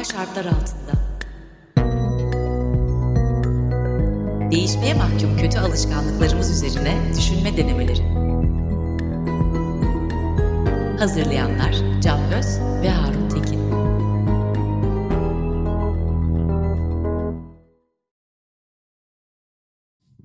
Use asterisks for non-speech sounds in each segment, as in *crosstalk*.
Anormal şartlar altında. Değişmeye mahkum kötü alışkanlıklarımız üzerine düşünme denemeleri. Hazırlayanlar Can Öz ve Harun Tekin.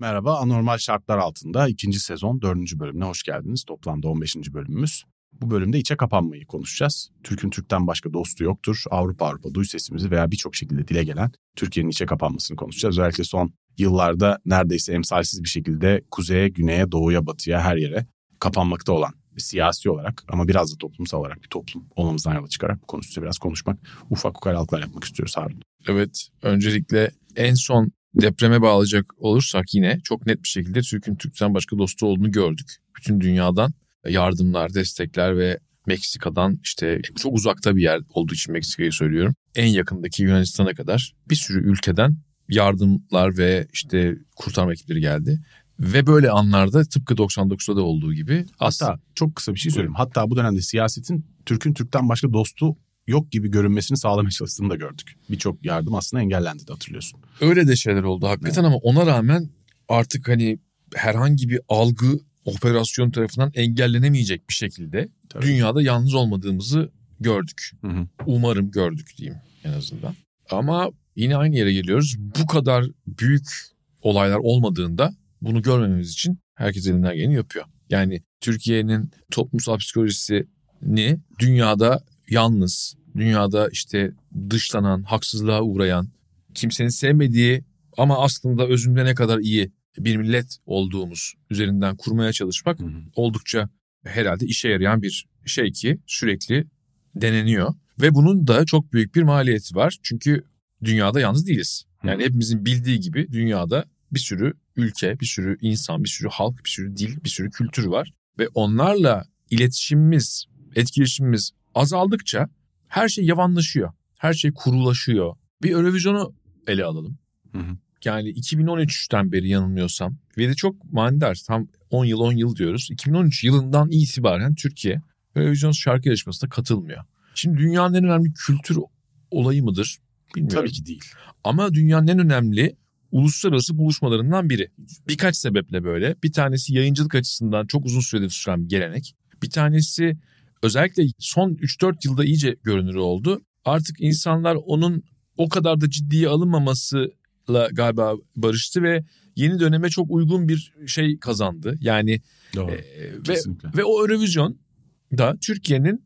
Merhaba, Anormal Şartlar Altında ikinci sezon dördüncü bölümüne hoş geldiniz. Toplamda 15. bölümümüz. Bu bölümde içe kapanmayı konuşacağız. Türk'ün Türk'ten başka dostu yoktur. Avrupa Avrupa duy sesimizi veya birçok şekilde dile gelen Türkiye'nin içe kapanmasını konuşacağız. Özellikle son yıllarda neredeyse emsalsiz bir şekilde kuzeye, güneye, doğuya, batıya her yere kapanmakta olan siyasi olarak ama biraz da toplumsal olarak bir toplum olmamızdan yola çıkarak bu konusu biraz konuşmak, ufak ukalalıklar yapmak istiyoruz Harun. Evet, öncelikle en son depreme bağlayacak olursak yine çok net bir şekilde Türk'ün Türk'ten başka dostu olduğunu gördük. Bütün dünyadan yardımlar, destekler ve Meksika'dan işte çok uzakta bir yer olduğu için Meksika'yı söylüyorum. En yakındaki Yunanistan'a kadar bir sürü ülkeden yardımlar ve işte kurtarma ekipleri geldi. Ve böyle anlarda tıpkı 99'da da olduğu gibi Hatta çok kısa bir şey söyleyeyim. Hatta bu dönemde siyasetin Türk'ün Türk'ten başka dostu yok gibi görünmesini sağlamaya çalıştığını da gördük. Birçok yardım aslında engellendi de hatırlıyorsun. öyle de şeyler oldu hakikaten ama ona rağmen artık hani herhangi bir algı operasyon tarafından engellenemeyecek bir şekilde Tabii. dünyada yalnız olmadığımızı gördük. Hı hı. Umarım gördük diyeyim en azından. Ama yine aynı yere geliyoruz. Bu kadar büyük olaylar olmadığında bunu görmememiz için herkes elinden geleni yapıyor. Yani Türkiye'nin toplumsal psikolojisini dünyada yalnız, dünyada işte dışlanan, haksızlığa uğrayan, kimsenin sevmediği ama aslında özünde ne kadar iyi bir millet olduğumuz üzerinden kurmaya çalışmak Hı hı. oldukça herhalde işe yarayan bir şey ki sürekli deneniyor. Ve bunun da çok büyük bir maliyeti var. Çünkü dünyada yalnız değiliz. Yani Hı. hepimizin bildiği gibi dünyada bir sürü ülke, bir sürü insan, bir sürü halk, bir sürü dil, bir sürü kültür var. Ve onlarla iletişimimiz, etkileşimimiz azaldıkça her şey yavanlaşıyor. Her şey kurulaşıyor. Bir Eurovision'u ele alalım. Hı hı. Yani 2013'ten beri yanılmıyorsam ve de çok manidar tam 10 yıl 10 yıl diyoruz. 2013 yılından itibaren Türkiye Eurovision şarkı yarışmasına katılmıyor. Şimdi dünyanın en önemli kültür olayı mıdır bilmiyorum. Tabii ki değil. Ama dünyanın en önemli uluslararası buluşmalarından biri. Birkaç sebeple böyle. Bir tanesi yayıncılık açısından çok uzun süredir süren bir gelenek. Bir tanesi özellikle son 3-4 yılda iyice görünür oldu. Artık insanlar onun o kadar da ciddiye alınmamasıyla galiba barıştı ve yeni döneme çok uygun bir şey kazandı. Yani Doğru. e, ve Kesinlikle. ve o Eurovision da Türkiye'nin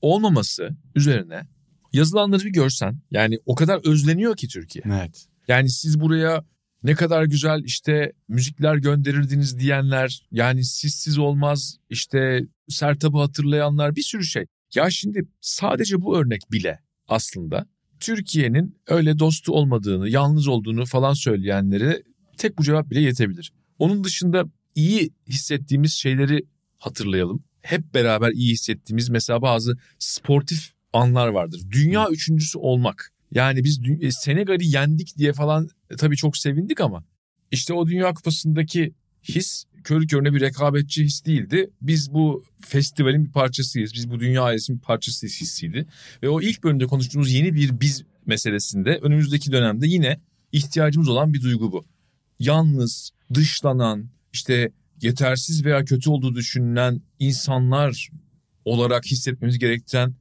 olmaması üzerine yazılanları bir görsen yani o kadar özleniyor ki Türkiye. Evet. Yani siz buraya ne kadar güzel işte müzikler gönderirdiniz diyenler yani sizsiz olmaz işte Sertab'ı hatırlayanlar bir sürü şey. Ya şimdi sadece bu örnek bile aslında Türkiye'nin öyle dostu olmadığını, yalnız olduğunu falan söyleyenlere tek bu cevap bile yetebilir. Onun dışında iyi hissettiğimiz şeyleri hatırlayalım. Hep beraber iyi hissettiğimiz mesela bazı sportif anlar vardır. Dünya üçüncüsü olmak. Yani biz e, Senegal'i yendik diye falan e, tabii çok sevindik ama işte o Dünya Kupası'ndaki his körü körüne bir rekabetçi his değildi. Biz bu festivalin bir parçasıyız. Biz bu dünya ailesinin bir parçasıyız hissiydi. Ve o ilk bölümde konuştuğumuz yeni bir biz meselesinde önümüzdeki dönemde yine ihtiyacımız olan bir duygu bu. Yalnız, dışlanan, işte yetersiz veya kötü olduğu düşünülen insanlar olarak hissetmemiz gerektiren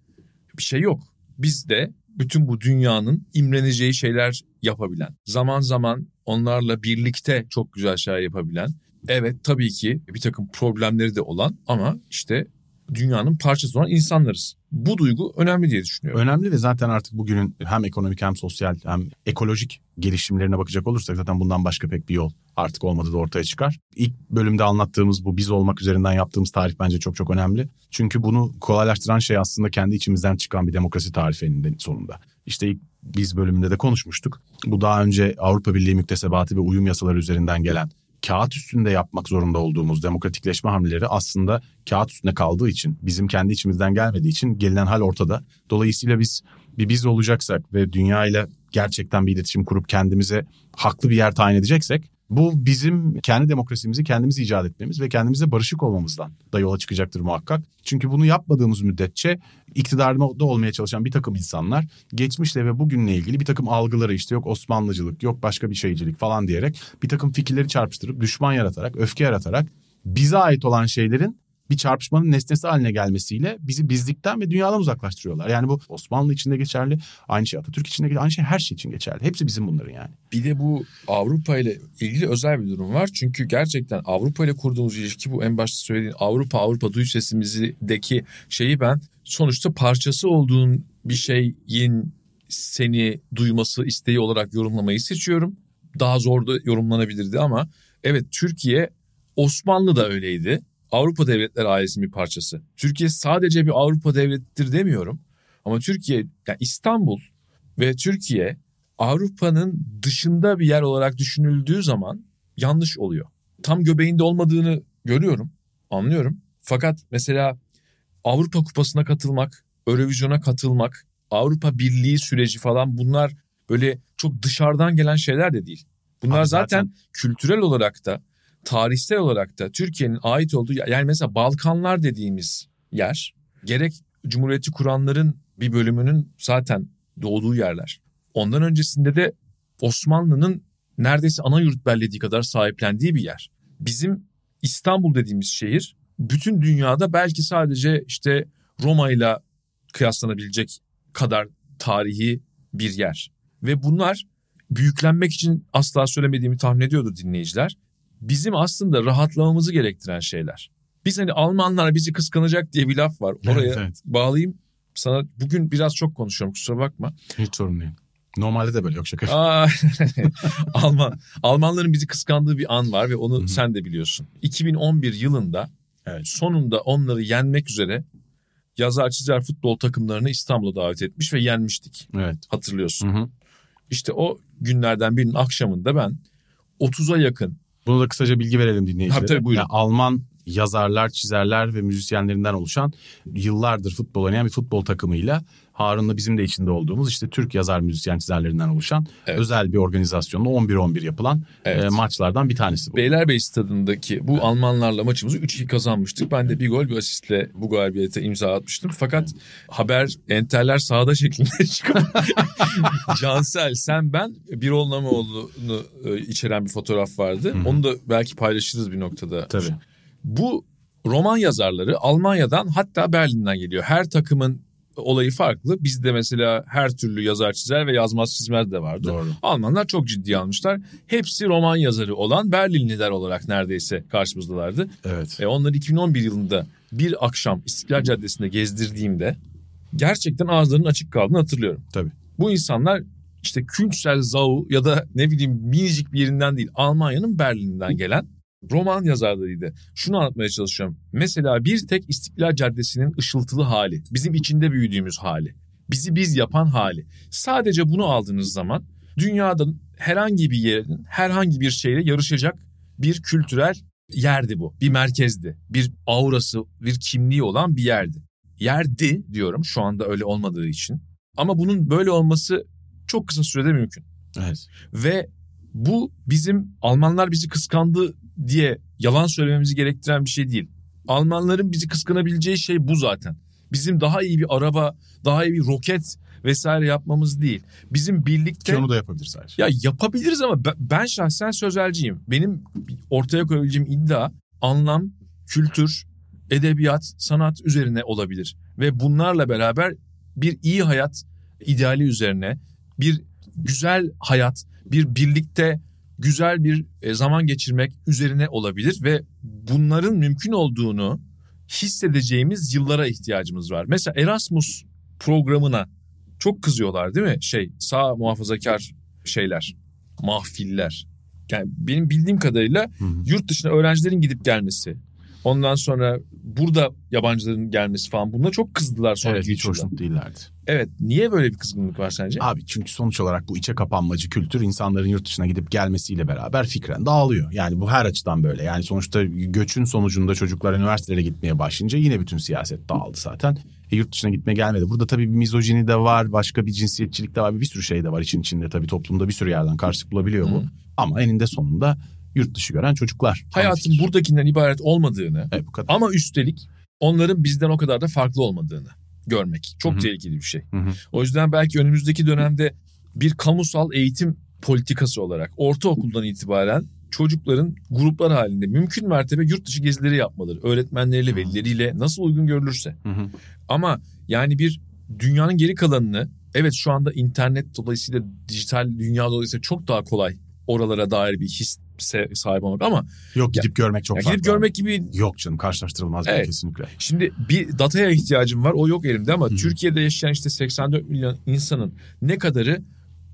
bir şey yok. Biz de bütün bu dünyanın imreneceği şeyler yapabilen, zaman zaman onlarla birlikte çok güzel şeyler yapabilen, evet tabii ki bir takım problemleri de olan ama işte dünyanın parçası olan insanlarız. Bu duygu önemli diye düşünüyorum. Önemli ve zaten artık bugünün hem ekonomik hem sosyal hem ekolojik gelişimlerine bakacak olursak zaten bundan başka pek bir yol artık olmadığı da ortaya çıkar. İlk bölümde anlattığımız bu biz olmak üzerinden yaptığımız tarif bence çok çok önemli. Çünkü bunu kolaylaştıran şey aslında kendi içimizden çıkan bir demokrasi tarifi sonunda. İşte ilk biz bölümünde de konuşmuştuk. Bu daha önce Avrupa Birliği müktesebatı ve uyum yasaları üzerinden gelen kağıt üstünde yapmak zorunda olduğumuz demokratikleşme hamleleri aslında kağıt üstünde kaldığı için, bizim kendi içimizden gelmediği için gelinen hal ortada. Dolayısıyla biz bir biz olacaksak ve dünya ile gerçekten bir iletişim kurup kendimize haklı bir yer tayin edeceksek Bu bizim kendi demokrasimizi kendimiz icat etmemiz ve kendimize barışık olmamızdan da yola çıkacaktır muhakkak. Çünkü bunu yapmadığımız müddetçe iktidarda olmaya çalışan bir takım insanlar geçmişle ve bugünle ilgili bir takım algıları işte yok Osmanlıcılık yok başka bir şeycilik falan diyerek bir takım fikirleri çarpıştırıp düşman yaratarak öfke yaratarak bize ait olan şeylerin bir çarpışmanın nesnesi haline gelmesiyle bizi bizlikten ve dünyadan uzaklaştırıyorlar. Yani bu Osmanlı için de geçerli, aynı şey Atatürk için de geçerli, aynı şey her şey için geçerli. Hepsi bizim bunların yani. Bir de bu Avrupa ile ilgili özel bir durum var. Çünkü gerçekten Avrupa ile kurduğumuz ilişki bu en başta söylediğin Avrupa Avrupa duy sesimizdeki şeyi ben sonuçta parçası olduğun bir şeyin seni duyması isteği olarak yorumlamayı seçiyorum. Daha zor da yorumlanabilirdi ama evet Türkiye Osmanlı da öyleydi. Avrupa Devletler ailesinin bir parçası. Türkiye sadece bir Avrupa devletidir demiyorum. Ama Türkiye, yani İstanbul ve Türkiye Avrupa'nın dışında bir yer olarak düşünüldüğü zaman yanlış oluyor. Tam göbeğinde olmadığını görüyorum, anlıyorum. Fakat mesela Avrupa Kupası'na katılmak, Eurovision'a katılmak, Avrupa Birliği süreci falan bunlar böyle çok dışarıdan gelen şeyler de değil. Bunlar Abi zaten, zaten- kültürel olarak da tarihsel olarak da Türkiye'nin ait olduğu yani mesela Balkanlar dediğimiz yer gerek Cumhuriyeti kuranların bir bölümünün zaten doğduğu yerler. Ondan öncesinde de Osmanlı'nın neredeyse ana yurt bellediği kadar sahiplendiği bir yer. Bizim İstanbul dediğimiz şehir bütün dünyada belki sadece işte Roma ile kıyaslanabilecek kadar tarihi bir yer. Ve bunlar büyüklenmek için asla söylemediğimi tahmin ediyordur dinleyiciler. Bizim aslında rahatlamamızı gerektiren şeyler. Biz hani Almanlar bizi kıskanacak diye bir laf var. Oraya Evet, evet. bağlayayım. Sana bugün biraz çok konuşuyorum kusura bakma. Hiç sorun değil. Normalde de böyle yok şaka. Aa, *laughs* Alman Almanların bizi kıskandığı bir an var ve onu Hı hı. sen de biliyorsun. 2011 yılında Evet. sonunda onları yenmek üzere yazar çizer futbol takımlarını İstanbul'a davet etmiş ve yenmiştik. Evet. Hatırlıyorsun. Hı hı. İşte o günlerden birinin akşamında ben 30'a yakın Bunu da kısaca bilgi verelim dinleyicilere. Tabii, tabii, buyurun. Yani Alman yazarlar, çizerler ve müzisyenlerinden oluşan yıllardır futbol oynayan bir futbol takımıyla Harun'la bizim de içinde olduğumuz işte Türk yazar müzisyen çizerlerinden oluşan Evet. özel bir organizasyonla 11-11 yapılan Evet. e, maçlardan bir tanesi bu. Beylerbeyi stadındaki bu Almanlarla maçımızı 3-2 kazanmıştık. Ben de bir gol bir asistle bu galibiyete imza atmıştım. Fakat haber enterler sahada şeklinde *laughs* çıkıp *laughs* Cansel sen ben bir Namoğlu'nu e, içeren bir fotoğraf vardı. Hı hı. Onu da belki paylaşırız bir noktada. Tabii. Bu roman yazarları Almanya'dan hatta Berlin'den geliyor. Her takımın olayı farklı. Bizde mesela her türlü yazar çizer ve yazmaz çizmez de vardı. Doğru. Almanlar çok ciddi almışlar. Hepsi roman yazarı olan Berlinliler olarak neredeyse karşımızdalardı. Evet. E onları 2011 yılında bir akşam İstiklal Caddesi'nde gezdirdiğimde gerçekten ağızlarının açık kaldığını hatırlıyorum. Tabii. Bu insanlar işte Küntsel Zau ya da ne bileyim minicik bir yerinden değil Almanya'nın Berlin'inden gelen roman yazarlarıydı. Şunu anlatmaya çalışıyorum. Mesela bir tek İstiklal Caddesi'nin ışıltılı hali, bizim içinde büyüdüğümüz hali, bizi biz yapan hali. Sadece bunu aldığınız zaman dünyanın herhangi bir yerin herhangi bir şeyle yarışacak bir kültürel yerdi bu. Bir merkezdi. Bir aurası, bir kimliği olan bir yerdi. Yerdi diyorum şu anda öyle olmadığı için. Ama bunun böyle olması çok kısa sürede mümkün. Evet. Ve bu bizim Almanlar bizi kıskandı diye yalan söylememizi gerektiren bir şey değil. Almanların bizi kıskanabileceği şey bu zaten. Bizim daha iyi bir araba, daha iyi bir roket vesaire yapmamız değil. Bizim birlikte Ki onu da yapabilir sadece. ya yapabiliriz ama ben, ben şahsen sözelciyim. Benim ortaya koyabileceğim iddia anlam, kültür, edebiyat, sanat üzerine olabilir. Ve bunlarla beraber bir iyi hayat ideali üzerine, bir güzel hayat, bir birlikte güzel bir e, zaman geçirmek üzerine olabilir ve bunların mümkün olduğunu hissedeceğimiz yıllara ihtiyacımız var. Mesela Erasmus programına çok kızıyorlar değil mi? Şey sağ muhafazakar şeyler, mahfiller. Yani benim bildiğim kadarıyla Hı hı. yurt dışına öğrencilerin gidip gelmesi, ondan sonra burada yabancıların gelmesi falan buna çok kızdılar sonraki Evet hiç hoşnut değillerdi. Evet niye böyle bir kızgınlık var sence? Abi çünkü sonuç olarak bu içe kapanmacı kültür insanların yurt dışına gidip gelmesiyle beraber fikren dağılıyor. Yani bu her açıdan böyle. Yani sonuçta göçün sonucunda çocuklar üniversitelere gitmeye başlayınca yine bütün siyaset dağıldı zaten. E, yurt dışına gitmeye gelmedi. Burada tabii bir mizojini de var, başka bir cinsiyetçilik de var, bir sürü şey de var için içinde tabii toplumda bir sürü yerden karşılık bulabiliyor bu. Hı. Ama eninde sonunda yurt dışı gören çocuklar. Hayatın buradakinden ibaret olmadığını evet, bu kadar. ama üstelik onların bizden o kadar da farklı olmadığını görmek çok Hı hı. tehlikeli bir şey. Hı hı. O yüzden belki önümüzdeki dönemde bir kamusal eğitim politikası olarak ortaokuldan itibaren çocukların gruplar halinde mümkün mertebe yurt dışı gezileri yapmaları. Öğretmenleriyle, velileriyle nasıl uygun görülürse. Hı hı. Ama yani bir dünyanın geri kalanını evet şu anda internet dolayısıyla dijital dünya dolayısıyla çok daha kolay oralara dair bir hisse sahip olmak ama Yok gidip görmek çok ya farklı. gidip görmek gibi Yok canım karşılaştırılmaz Evet. kesinlikle. Şimdi bir dataya ihtiyacım var. O yok elimde ama Hı. Türkiye'de yaşayan işte 84 milyon insanın ne kadarı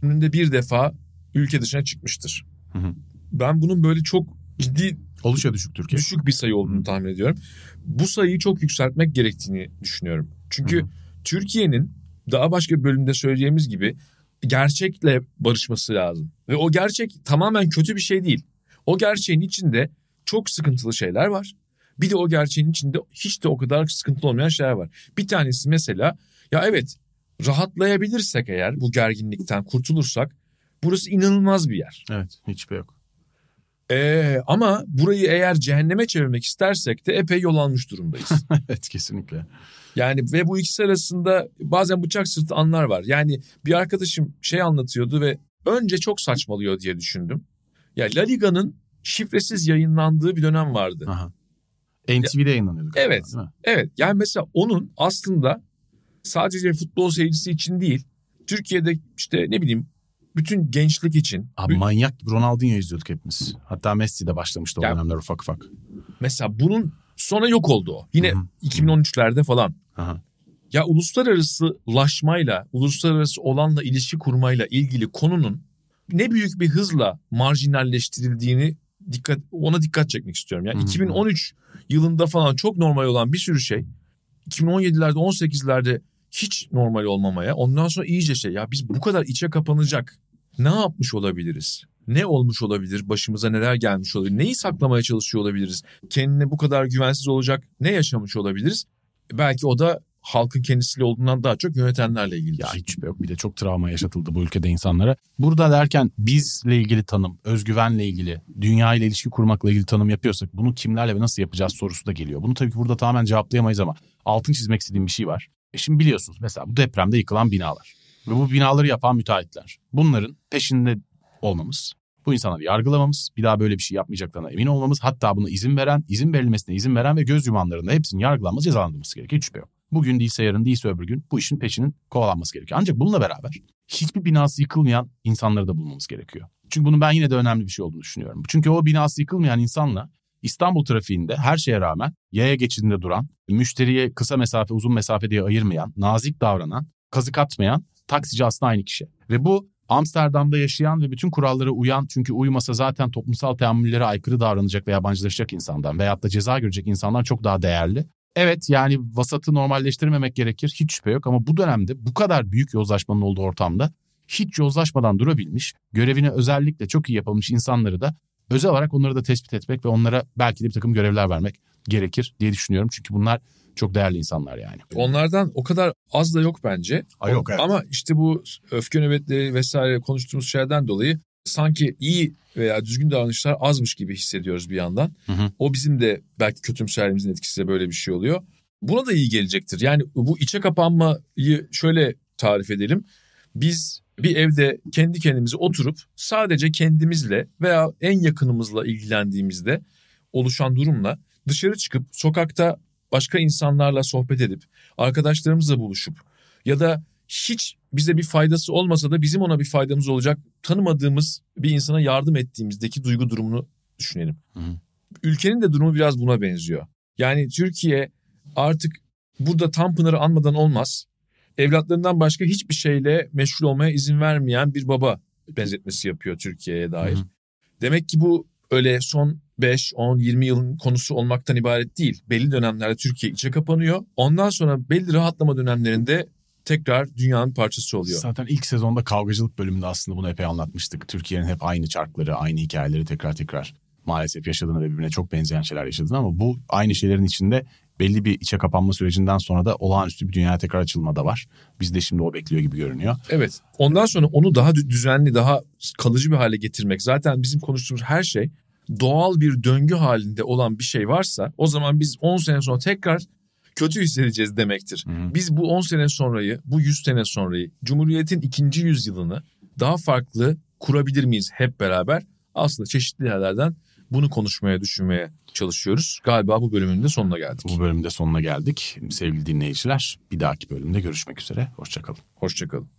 ömründe bir defa ülke dışına çıkmıştır. Hı hı. Ben bunun böyle çok ciddi Oluşa düşük Türkiye. düşük bir sayı olduğunu tahmin ediyorum. Bu sayıyı çok yükseltmek gerektiğini düşünüyorum. Çünkü Hı hı. Türkiye'nin daha başka bir bölümde söyleyeceğimiz gibi gerçekle barışması lazım. Ve o gerçek tamamen kötü bir şey değil. O gerçeğin içinde çok sıkıntılı şeyler var. Bir de o gerçeğin içinde hiç de o kadar sıkıntılı olmayan şeyler var. Bir tanesi mesela ya evet rahatlayabilirsek eğer bu gerginlikten kurtulursak burası inanılmaz bir yer. Evet hiçbir yok. Ee, ama burayı eğer cehenneme çevirmek istersek de epey yol almış durumdayız. *laughs* evet kesinlikle. Yani ve bu ikisi arasında bazen bıçak sırtı anlar var. Yani bir arkadaşım şey anlatıyordu ve önce çok saçmalıyor diye düşündüm. Ya La Liga'nın şifresiz yayınlandığı bir dönem vardı. Aha. NTV'de yayınlanıyordu. galiba, Evet. değil mi? Evet yani mesela onun aslında sadece futbol seyircisi için değil Türkiye'de işte ne bileyim bütün gençlik için Abi Ü- manyak gibi Ronaldinho izliyorduk hepimiz. Hatta Messi de başlamıştı o Ya- dönemler ufak ufak. mesela bunun sonra yok oldu o. Yine Hı hı. 2013'lerde falan. Aha. Ya uluslararası laşmayla, uluslararası olanla ilişki kurmayla ilgili konunun ne büyük bir hızla marjinalleştirildiğini dikkat ona dikkat çekmek istiyorum. Ya Hı hı. 2013 yılında falan çok normal olan bir sürü şey 2017'lerde 18'lerde hiç normal olmamaya ondan sonra iyice şey ya biz bu kadar içe kapanacak ne yapmış olabiliriz? Ne olmuş olabilir? Başımıza neler gelmiş olabilir? Neyi saklamaya çalışıyor olabiliriz? Kendine bu kadar güvensiz olacak ne yaşamış olabiliriz? Belki o da halkın kendisiyle olduğundan daha çok yönetenlerle ilgili. Ya hiç yok. Bir de çok travma yaşatıldı bu ülkede insanlara. Burada derken bizle ilgili tanım, özgüvenle ilgili, dünya ile ilişki kurmakla ilgili tanım yapıyorsak bunu kimlerle ve nasıl yapacağız sorusu da geliyor. Bunu tabii ki burada tamamen cevaplayamayız ama altın çizmek istediğim bir şey var. E şimdi biliyorsunuz mesela bu depremde yıkılan binalar ve bu binaları yapan müteahhitler. Bunların peşinde olmamız, bu insanları yargılamamız, bir daha böyle bir şey yapmayacaklarına emin olmamız, hatta buna izin veren, izin verilmesine izin veren ve göz yumanların da hepsinin yargılanması, cezalandırılması gerekiyor. Hiç şüphe yok. Bugün değilse yarın değilse öbür gün bu işin peşinin kovalanması gerekiyor. Ancak bununla beraber hiçbir binası yıkılmayan insanları da bulmamız gerekiyor. Çünkü bunun ben yine de önemli bir şey olduğunu düşünüyorum. Çünkü o binası yıkılmayan insanla İstanbul trafiğinde her şeye rağmen yaya geçidinde duran, müşteriye kısa mesafe uzun mesafe diye ayırmayan, nazik davranan, kazık atmayan taksici aslında aynı kişi. Ve bu Amsterdam'da yaşayan ve bütün kurallara uyan çünkü uymasa zaten toplumsal teamüllere aykırı davranacak ve yabancılaşacak insandan veyahut da ceza görecek insandan çok daha değerli. Evet yani vasatı normalleştirmemek gerekir hiç şüphe yok ama bu dönemde bu kadar büyük yozlaşmanın olduğu ortamda hiç yozlaşmadan durabilmiş, görevini özellikle çok iyi yapılmış insanları da özel olarak onları da tespit etmek ve onlara belki de bir takım görevler vermek gerekir diye düşünüyorum. Çünkü bunlar çok değerli insanlar yani. Onlardan o kadar az da yok bence. Ay yok, evet. Ama işte bu öfke nöbetleri vesaire konuştuğumuz şeylerden dolayı sanki iyi veya düzgün davranışlar azmış gibi hissediyoruz bir yandan. Hı hı. O bizim de belki kötümserliğimizin etkisiyle böyle bir şey oluyor. Buna da iyi gelecektir. Yani bu içe kapanmayı şöyle tarif edelim. Biz bir evde kendi kendimize oturup sadece kendimizle veya en yakınımızla ilgilendiğimizde oluşan durumla dışarı çıkıp sokakta başka insanlarla sohbet edip arkadaşlarımızla buluşup ya da hiç bize bir faydası olmasa da bizim ona bir faydamız olacak tanımadığımız bir insana yardım ettiğimizdeki duygu durumunu düşünelim. Hı. Ülkenin de durumu biraz buna benziyor. Yani Türkiye artık burada Tanpınar'ı anmadan olmaz. Evlatlarından başka hiçbir şeyle meşgul olmaya izin vermeyen bir baba benzetmesi yapıyor Türkiye'ye dair. Hı. Demek ki bu öyle son 5, 10, 20 yılın konusu olmaktan ibaret değil. Belli dönemlerde Türkiye içe kapanıyor. Ondan sonra belli rahatlama dönemlerinde tekrar dünyanın parçası oluyor. Zaten ilk sezonda kavgacılık bölümünde aslında bunu epey anlatmıştık. Türkiye'nin hep aynı çarkları, aynı hikayeleri tekrar tekrar maalesef yaşadığını ve birbirine çok benzeyen şeyler yaşadığını ama bu aynı şeylerin içinde belli bir içe kapanma sürecinden sonra da olağanüstü bir dünyaya tekrar açılma da var. Biz de şimdi o bekliyor gibi görünüyor. Evet. Ondan sonra onu daha dü- düzenli, daha kalıcı bir hale getirmek. Zaten bizim konuştuğumuz her şey doğal bir döngü halinde olan bir şey varsa o zaman biz 10 sene sonra tekrar kötü hissedeceğiz demektir. Hı. Biz bu 10 sene sonrayı, bu 100 sene sonrayı, Cumhuriyet'in ikinci yüzyılını daha farklı kurabilir miyiz hep beraber? Aslında çeşitli yerlerden bunu konuşmaya, düşünmeye çalışıyoruz. Galiba bu bölümün de sonuna geldik. Bu bölümde sonuna geldik. Sevgili dinleyiciler bir dahaki bölümde görüşmek üzere. Hoşçakalın. Hoşçakalın.